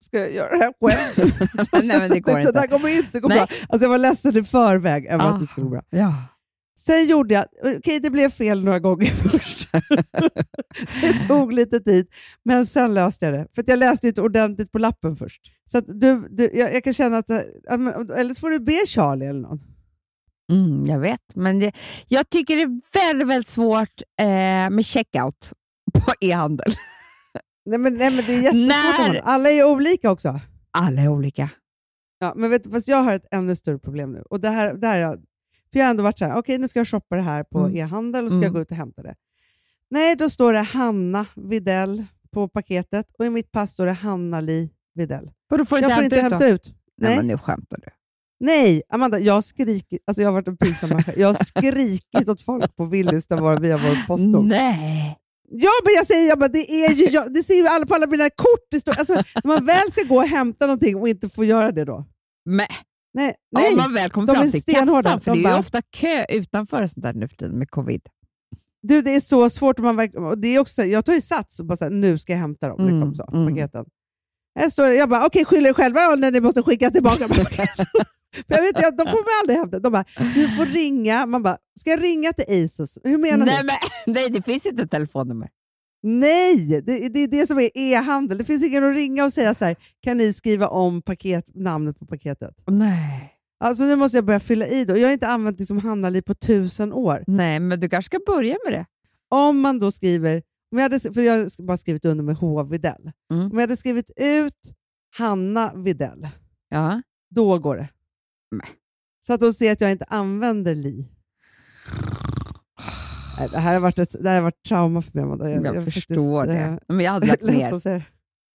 ska jag göra det här själv? (laughs) Nej, men det (laughs) går inte. Det här kommer inte gå Nej. bra. Alltså jag var ledsen i förväg över Ah. att det skulle gå bra. Ja. Sen gjorde jag, okej det blev fel några gånger först. (laughs) det tog lite tid, men sen löste jag det. För jag läste inte ordentligt på lappen först. Så du, du, jag, jag kan känna att, eller så får du be Charlie eller någon. Mm, jag vet, men det, jag tycker det är väldigt, väldigt svårt eh, med checkout på e-handel. (laughs) Nej men, nej, men det är jättesvårt. När-. Alla är olika också. Alla är olika. Ja, men vet du, fast jag har ett ännu större problem nu. Och det här, det här, är- för jag har ändå varit så här, okej nu ska jag shoppa det här på Mm. e-handel och ska jag Mm. gå ut och hämta det. Nej, då står det Hanna Videll på paketet och i mitt pass står det Hanna-Li Widell. Vadå, får du Jag inte får hämta inte ut hämta ut. Nej, Nej. men nu skämtar du. Nej, Amanda, jag har skrikit, alltså jag har varit en pinsam människa. Jag har skrikit åt folk på Willys där var, vi har vår posttåg. Nej. Ja, men jag säger, jag bara, det, är ju, jag, det ser ju alla på alla mina kort. Det står, alltså, när man väl ska gå och hämta någonting och inte får göra det då. Men, Nej, nej. Om man väl kommer fram till kassan, för De det är ju bara- ofta kö utanför sånt där nu för tiden med covid. Du, det är så svårt. Om man verkligen, och det är också, jag tar ju sats och bara så här, nu ska jag hämta dem. Mm, Liksom, så, mm. paketen. Jag, står, jag bara, okej, skyll er själva när ni måste skicka tillbaka (laughs) paketen. (laughs) För jag vet, jag, de kommer aldrig hämta. De bara, du får ringa. Man bara, ska jag ringa till Asus? Hur menar Nej, ni? men, (laughs) nej, det finns inte ett telefonnummer. Nej, det, det är det som är e-handel. Det finns ingen att ringa och säga så här, kan ni skriva om paket, namnet på paketet? Nej. Alltså nu måste jag börja fylla i då. Jag har inte använt liksom Handlarli på tusen år. Nej, men du kanske ska börja med det. Om man då skriver, om jag hade, för jag har bara skrivit under med H. Videll. Mm. Om jag hade skrivit ut Hanna Videll, Ja. då går det. Nej. Så att de ser att jag inte använder li. Det här har varit, ett, det här har varit trauma för mig, Amanda. Jag, har förstår faktiskt, det. eh, Men jag hade lagt (laughs) ner.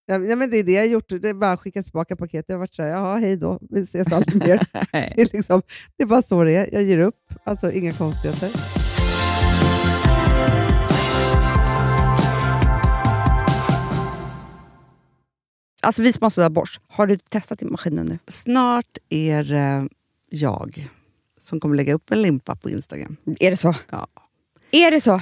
Ja, men det är det jag har gjort. Det är bara att skicka tillbaka paket. Jag har varit såhär, jaha, hej då. Vi ses aldrig mer. (laughs) Det är, liksom, det är bara så det är. Jag ger upp. Alltså inga konstigheter. Alltså vi sponsrar av Bosch. Har du testat i maskinen nu? Snart är det jag som kommer lägga upp en limpa på Instagram. Är det så? Ja. Är det så?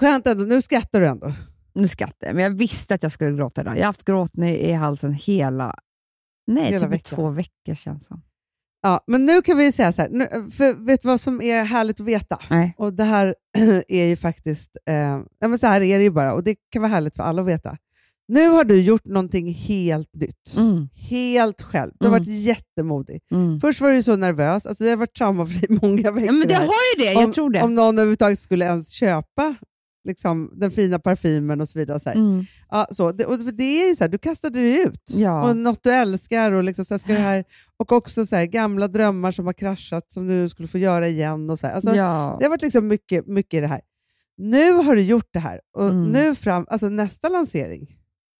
skönt ändå. Nu skrattar du ändå. Nu skrattar jag, men jag visste att jag skulle gråta idag. Jag har haft gråten i, halsen hela, nej, Hela typ veckan. två veckor känns som. Ja, men nu kan vi säga så här, nu, för vet du vad som är härligt att veta? Nej. Och det här (clears throat) är ju faktiskt, eh, ja, men så här är det ju bara, och det kan vara härligt för alla att veta. Nu har du gjort någonting helt nytt. Mm, Helt själv. Du har Mm. varit jättemodig. mm. Först var du så nervös, alltså det har varit trauma för dig många veckor. Ja, men det har ju det, jag om, tror det. Om någon överhuvudtaget skulle ens köpa liksom, den fina parfymen och så vidare. Så. Mm. Ja, så, det, och det är ju så här, du kastade det ut. Ja. Och något du älskar och, liksom, så här, ska det här, och också så här, gamla drömmar som har kraschat som du skulle få göra igen. Och så. Alltså, ja. Det har varit liksom mycket, mycket i det här. Nu har du gjort det här och Mm. nu fram, alltså nästa lansering.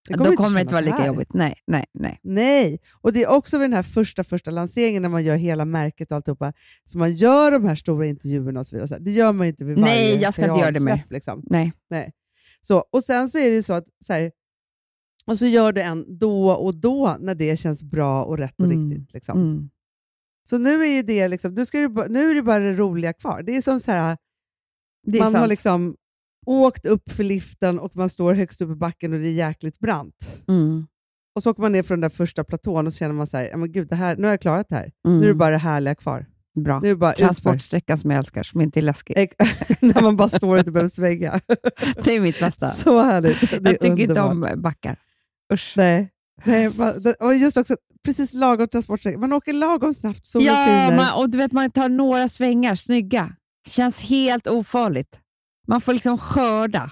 Det Då kommer det inte vara lika jobbigt. Nej, nej, nej. Nej, och det är också vid den här första första lanseringen när man gör hela märket och alltihopa, så man gör de här stora intervjuerna och så vidare. Det gör man inte vid varje Nej, jag ska inte göra det mer. Liksom. nej. Så, och sen så är det ju så att så här, och så gör du en då och då när det känns bra och rätt och Mm. riktigt. Liksom. Mm. Så nu är det liksom, nu, ska du, nu är det bara det roliga kvar. Det är som så här, Det man sant. har liksom åkt upp för liften och man står högst upp i backen och det är jäkligt brant. mm. Och så åker man ner från den där första platån och så känner man så här, ja, men gud, det här, nu har jag klarat det här. Mm. Nu är det bara det härliga kvar. Bra. Nu är det bara. Transportsträckan som jag älskar, som inte är läskig. (laughs) När man bara står och inte behöver svänga. (laughs) Det är mitt bästa. Så härligt. Det jag tycker inte om backar. Usch. Nej. Nej, och just också precis lagom transportsträcka. Man åker lagom snabbt, solen Ja, skiner. man, och du vet, man tar några svängar, snygga. Känns helt ofarligt. Man får liksom skörda.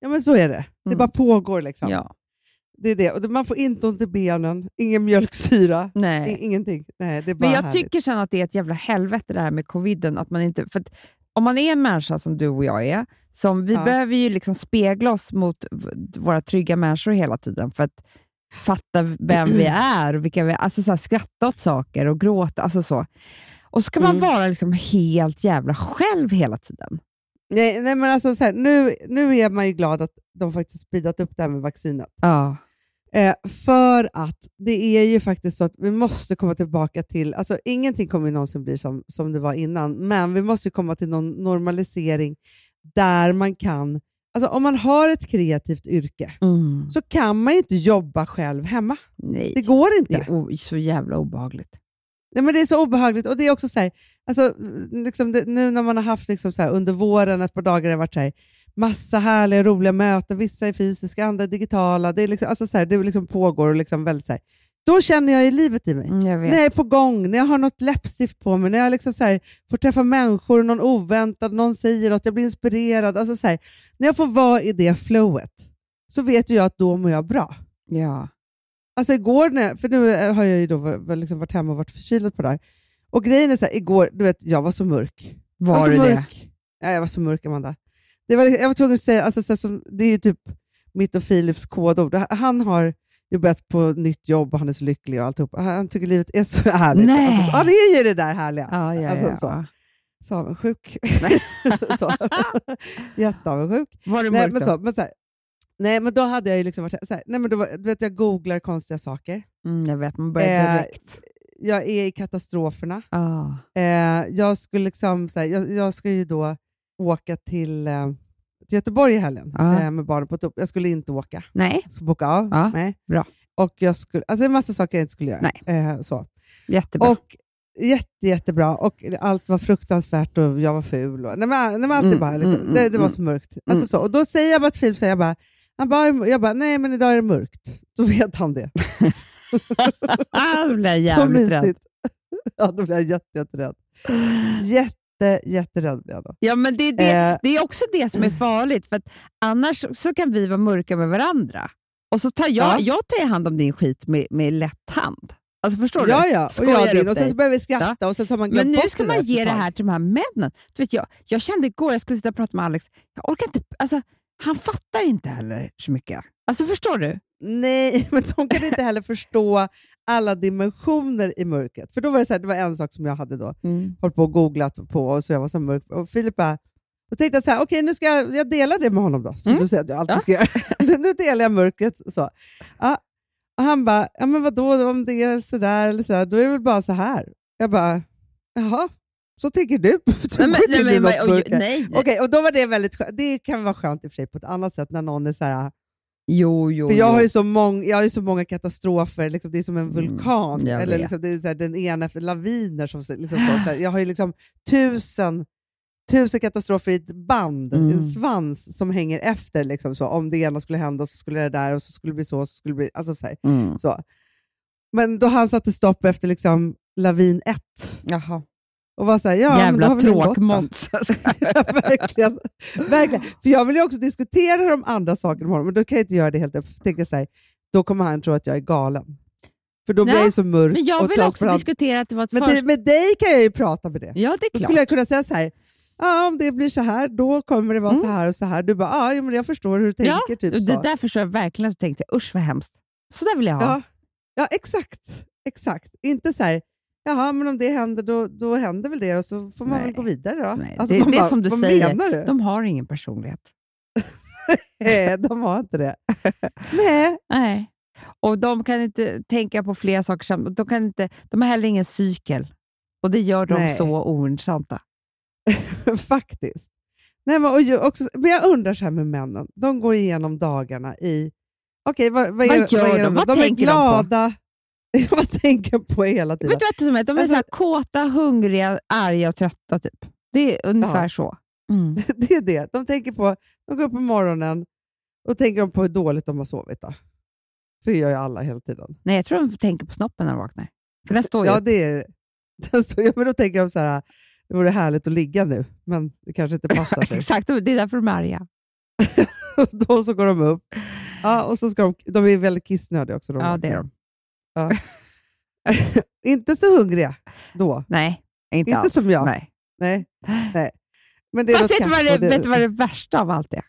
Ja, men så är det. Det Mm. bara pågår. Liksom. Ja. Det är det. Och man får inte ont i benen, ingen mjölksyra, Nej. ingenting. Nej, det är bara Men jag härligt. tycker sen att det är ett jävla helvete det här med coviden. Att man inte, för om man är en människa som du och jag är, som vi Ja. behöver ju liksom spegla oss mot våra trygga människor hela tiden för att fatta vem vi (clears throat) är. Och vilka vi, alltså så här, skratta åt saker och gråta. Alltså så. Och så ska man Mm. vara liksom helt jävla själv hela tiden. Nej, nej, men alltså, så här, nu, nu är man ju glad att de faktiskt speedat upp det här med vaccinet. Ja. Eh, för att det är ju faktiskt så att vi måste komma tillbaka till, alltså ingenting kommer ju någonsin bli som, som det var innan, men vi måste komma till någon normalisering där man kan, alltså om man har ett kreativt yrke Mm. så kan man ju inte jobba själv hemma. Nej, Det går inte. det är så jävla obehagligt. Nej, men det är så obehagligt och det är också så här, Alltså, liksom det, nu när man har haft liksom så här, under våren ett par dagar har det varit så här, massa härliga roliga möten, vissa är fysiska, andra är digitala. Det, är liksom, alltså så här, det liksom pågår och liksom väldigt så här, då känner jag i livet i mig. Mm, jag. När jag är på gång, när jag har något läppstift på mig, när jag liksom så här, får träffa människor, någon oväntad, någon säger något, jag blir inspirerad. Alltså så här, när jag får vara i det flowet så vet jag att då mår jag bra. Ja. Alltså igår, när, för nu har jag ju då liksom varit hemma och varit förkyld på det här. Och grejen är så här, igår, du vet, jag var så mörk. Var du så det? mörk. Ja, jag var så mörk, Amanda. Det var, jag var tvungen att säga, alltså, så här, som, det är ju typ mitt och Philips kodord. Han har ju börjat på nytt jobb och han är så lycklig och alltihop. Han tycker livet är så härligt. Nej. Alltså, så, ja, det är ju det där härliga. Ja, ja, Alltså, ja. så. Så avundsjuk. (laughs) så. Jätteavundsjuk. Var det Nej, mörkt men, då? så, men, så här, nej, men då hade jag ju liksom varit så här, nej, men då, var- du vet, jag googlar konstiga saker. Mm, jag vet, man börjar Eh, direkt. Jag är i katastroferna. Ah. Eh, jag, skulle liksom, så här, jag, jag ska ju då åka till, eh, till Göteborg i helgen Ja. eh, med barnen på topp. Jag skulle inte åka. Nej, skulle boka av. Ja, nej. bra. Och jag skulle, alltså en massa saker jag inte skulle göra. Nej. Eh, så. jättebra. Och jätte, jättebra. Och allt var fruktansvärt och jag var ful. Och, nej, men, nej, men Mm, bara, liksom, mm, det, det var mm, så mörkt. mm. Alltså, så. Och då säger jag bara till Filip, så jag bara, han bara, jag bara, nej men idag är det mörkt. Då vet han det. (laughs) (laughs) då blir jag jävligt rädd. Ja, då blir jag jätte, jätterädd. Jätte, jätterädd blir jag då. Ja, men det, är det, Eh, det är också det som är farligt, för annars så kan vi vara mörka med varandra. Och så tar jag, Ja. jag tar hand om din skit med, med lätt hand. Alltså förstår du? ja, ja. Och jag din. Och sen så börjar vi skratta och sen så har man Men nu ska man ge det här till de här männen. Du vet, jag, jag kände igår, jag skulle sitta och prata med Alex, jag orkar inte, alltså, han fattar inte heller så mycket. Alltså förstår du? Nej, (laughs) men de kan inte heller förstå alla dimensioner i mörkret. För då var det så här, det var en sak som jag hade då hållit på och googlat på och så jag var så mörk. Och Filip bara, då tänkte jag så här, okej nu ska jag, jag dela det med honom då, som Mm. du säger att jag alltid Ja. ska göra. (laughs) nu delar jag mörkret. Så. Ja. Och han bara, ja men vadå om det är sådär eller sådär, då är det väl bara så här. Jag bara, jaha, så tänker (laughs) du? Nej, inte du men, oj, mörker? nej, nej. Okej, och då var det väldigt skönt. Det kan vara skönt i och för sig på ett annat sätt när någon är så här, Jo, jo, för jag jo. har, ju så mång, jag har ju så många katastrofer, liksom, det är som en vulkan. Mm, eller liksom, det är så här, den ena efter laviner. Som, liksom, så, så här, jag har ju liksom tusen, tusen katastrofer i ett band, Mm. en svans som hänger efter. Liksom, så. Om det ena skulle hända så skulle det där och så skulle det bli så. så, skulle det bli, alltså, så, Mm. så. Men då han satte stopp efter liksom, lavin ett Jaha. Och var så här, ja, då Jävla då. tråkmåns. (laughs) Ja, verkligen. verkligen. För jag vill ju också diskutera de andra sakerna med honom, men då kan jag inte göra det helt jag tänker så här, då kommer han tro att jag är galen. För då blir Ja, jag så mörk Men jag vill också diskutera att det var ett Men först... med dig kan jag ju prata med det. Ja, det är Då klart. skulle jag kunna säga så här, ja, om det blir så här, då kommer det vara Mm. så här och så här. Du bara, ja, jo, men jag förstår hur du Ja, tänker. typ det så. där förstår jag verkligen att du tänkte, usch vad hemskt. Så där vill jag ha. Ja, ja exakt. exakt. Inte så här, jaha, men om det händer, då, då händer väl det och så får man Nej. väl gå vidare då. Nej, Alltså, det- det är bara, som du vad säger. du? De har ingen personlighet. (laughs) (laughs) Nej, de har inte det. (laughs) Nej, Nej. Och de kan inte tänka på flera saker samtidigt. De, kan inte, de har heller ingen cykel. Och det gör dem Nej. så ointressanta. faktiskt. Nej, men, och ju också, men jag undrar så här med männen. De går igenom dagarna i... Okej, vad, vad, är, Vad gör är de? Vad de är tänker de på? (laughs) vad tänker på hela tiden? Vet du som är? De är Alltså- så här kåta, hungriga, arga och trötta. Typ. Det är ungefär Ja. så. Mm. (laughs) Det är det. De tänker på... De går upp på morgonen och tänker på hur dåligt de har sovit. Då. För det gör ju alla hela tiden. Nej, jag tror de tänker på snoppen när de vaknar. För där står ju... Ja, det är (laughs) den står, ja, men Då tänker de så här, det vore härligt att ligga nu, men det kanske inte passar sig. Exakt, det är därför de är arga. Då så går de upp. Ja, och så ska de, de är väldigt kissnödiga också. De Ja, det är de. Ja. (laughs) inte så hungriga då. Nej, inte, Inte alls. som jag. Nej. Nej. Nej. Men det Fast vet du, vad det, vet du vad det värsta av allt är?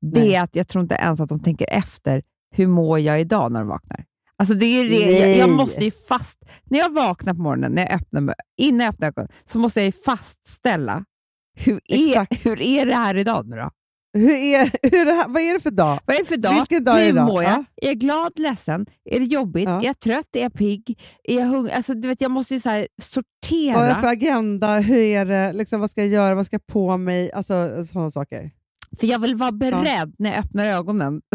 Det Nej. är att jag tror inte ens att de tänker efter hur mår jag idag när de vaknar. Alltså det är det, jag, jag måste ju fast... När jag vaknar på morgonen, när jag öppnar, innan jag öppnar ögonen, så måste jag ju fastställa hur är, Exakt. hur är det här idag nu då? Hur är, (laughs) hur är det vad är det för dag? Vad är det för dag? Vilken dag är hur idag? mår jag? Ja. Är jag glad, ledsen? Är det jobbigt? Ja. Är jag trött? Är jag pigg? Är jag hungrig? Alltså, du vet, jag måste ju så sortera. Vad är det för agenda? Hur är det? Liksom, vad ska jag göra? Vad ska jag på mig? Alltså sådana saker. För jag vill vara beredd när jag öppnar ögonen. (laughs)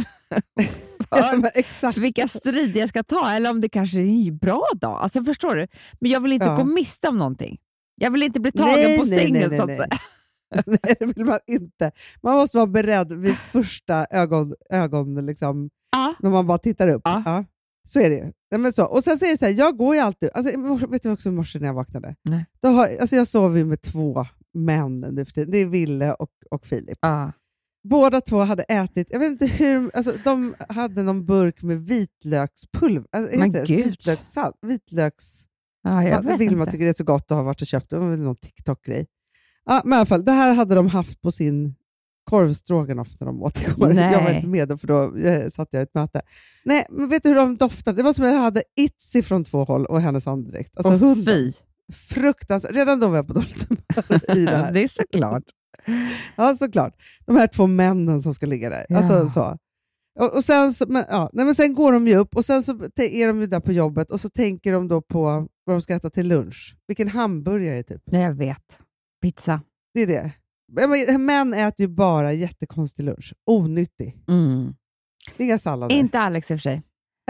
Ja, för, vilka strider jag ska ta, eller om det kanske är en bra dag. Alltså, förstår du? Men jag vill inte Ja. gå miste om någonting. Jag vill inte bli tagen Nej, på sängen så att säga. (laughs) Nej, det vill man inte. Man måste vara beredd vid första ögon, ögon liksom, Ja. när man bara tittar upp. Ja. Så är det ju. Nej, men så. Och sen så är det så här, jag går ju alltid... Alltså, vet du också i morse när jag vaknade? Nej. Då har, alltså, jag sover ju med två män nu för tiden. Det är Ville och, och Filip. Ja. Båda två hade ätit, jag vet inte hur, alltså, de hade någon burk med vitlökspulver. Alltså, Men det? gud. Vitlökssalt. Vitlöks... Ja, jag Ja, vet Vilma inte. tycker det är så gott och har varit och köpt. Det var väl någon TikTok-grej. Ja, men i alla fall, det här hade de haft på sin korvstroganoff när de åt igår. Nej. (laughs) Jag var inte med för då eh, satt jag i ett möte. Nej, men vet du hur de doftade? Det var som att jag hade Itzy från två håll och hennes andedräkt. Alltså hunden. fy. Fruktansvärt. Redan då var jag på dåligt humör i det (laughs) här. det är såklart. Ja, såklart. De här två männen som ska ligga där. Ja. Alltså, så. Och, och sen, så, men, ja, nej, men sen går de ju upp och sen så är de ju där på jobbet och så tänker de då på vad de ska äta till lunch. Vilken hamburgare typ. Nej, jag vet. Pizza. Det är det. Men Män äter ju bara jättekonstig lunch. Onyttig. Mm. Det är inga sallader. Inte Alex i och för sig.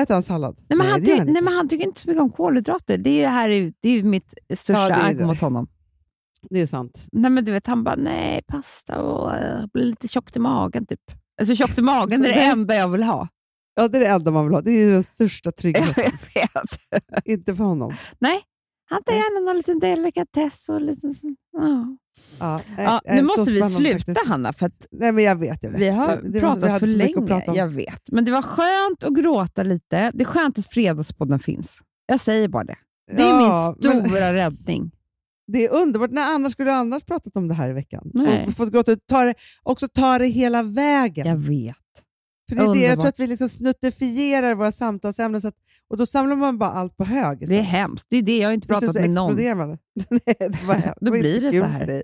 Äter han sallad? Nej, men, han nej, inte. men han tycker inte så mycket om kolhydrater. Det är ju, här, är- det är mitt största Ja, agg mot honom. Det är sant. Nej, men du vet, han bara, nej, pasta och uh, blir lite tjockt i magen typ. Alltså tjockt i magen är det (laughs) Nej. enda jag vill ha. Ja, det är det enda man vill ha. Det är den största (laughs) Jag tryggheten. vet. inte för honom. Nej, han tar gärna någon liten delikatess och lite så. Ja. Ja, Ja, äh, nu äh, måste vi sluta, faktiskt. Hanna, för Nej, men jag vet. Jag vet. vi har Det- vi pratat hade för länge. prata om. Jag vet. Men det var skönt att gråta lite. Det är skönt att Fredagspodden finns. Jag säger bara det. Det är Ja, min men- stora räddning. (laughs) Det är underbart. När annars skulle du annars pratat om det här i veckan? Nej. Och fått gråta ut. Ta det, också ta det hela vägen. Jag vet. För det är det, jag tror att vi liksom snuttifierar våra samtalsämnen så att, och då samlar man bara allt på hög. Det är istället. hemskt. Det är det. Jag har inte pratat med någon. man. (laughs) Nej, det var, (laughs) Då blir det så här.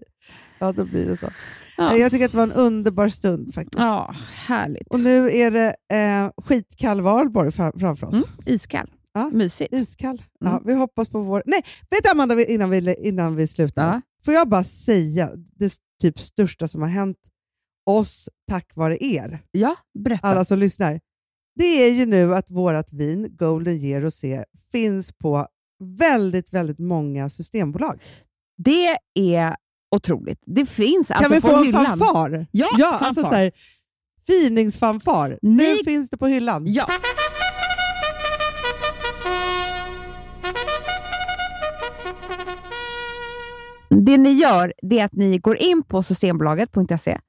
Ja, då blir det så. Ja. Jag tycker att det var en underbar stund faktiskt. Ja, härligt. Och nu är det eh, skitkall valborg fram- framför oss. Mm, iskall. Ja. Mysigt. Iskall. Ja, Mm. vi hoppas på vår... Nej, vet du Amanda, innan vi, innan vi slutar. Ja. Får jag bara säga det typ största som har hänt oss tack vare er, Ja, berätta. alla som lyssnar. Det är ju nu att vårt vin, Golden Year Rosé, finns på väldigt, väldigt många systembolag. Det är otroligt. Det finns Kan alltså vi på få en hyllan. fanfar? Ja, ja fanfar. alltså så här, finingsfanfar. Nu Nej. finns det på hyllan. Ja. Det ni gör det är att ni går in på systembolaget.se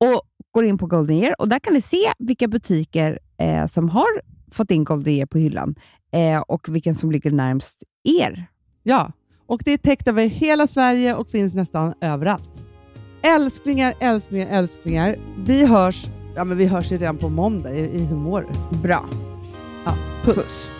och går in på Golden Year och där kan ni se vilka butiker eh, som har fått in Golden Year på hyllan eh, och vilken som ligger närmst er. Ja, och det är täckt över hela Sverige och finns nästan överallt. Älsklingar, älsklingar, älsklingar. Vi hörs, ja, men vi hörs ju redan på måndag i, i Hur mår du? Bra. Ja, puss. Puss.